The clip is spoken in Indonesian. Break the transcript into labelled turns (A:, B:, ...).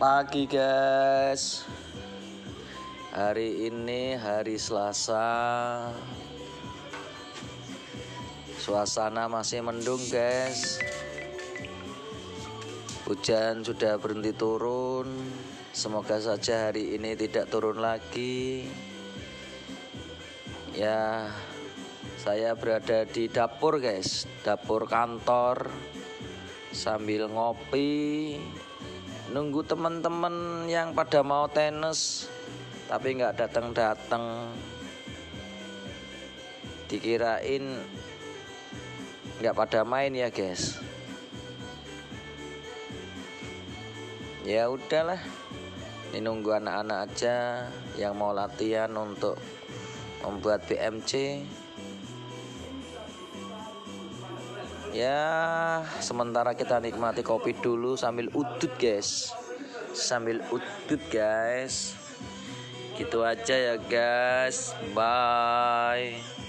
A: pagi guys. Hari ini hari Selasa. Suasana masih mendung guys. Hujan sudah berhenti turun. Semoga saja hari ini tidak turun lagi. Ya saya berada di dapur guys. Dapur kantor. Sambil ngopi nunggu teman-teman yang pada mau tenis tapi nggak datang-datang dikirain nggak pada main ya guys. Ya udahlah ini nunggu anak-anak aja yang mau latihan untuk membuat BMC ya sementara kita nikmati kopi dulu sambil udut guys. Sambil udut guys. Gitu aja ya guys. Bye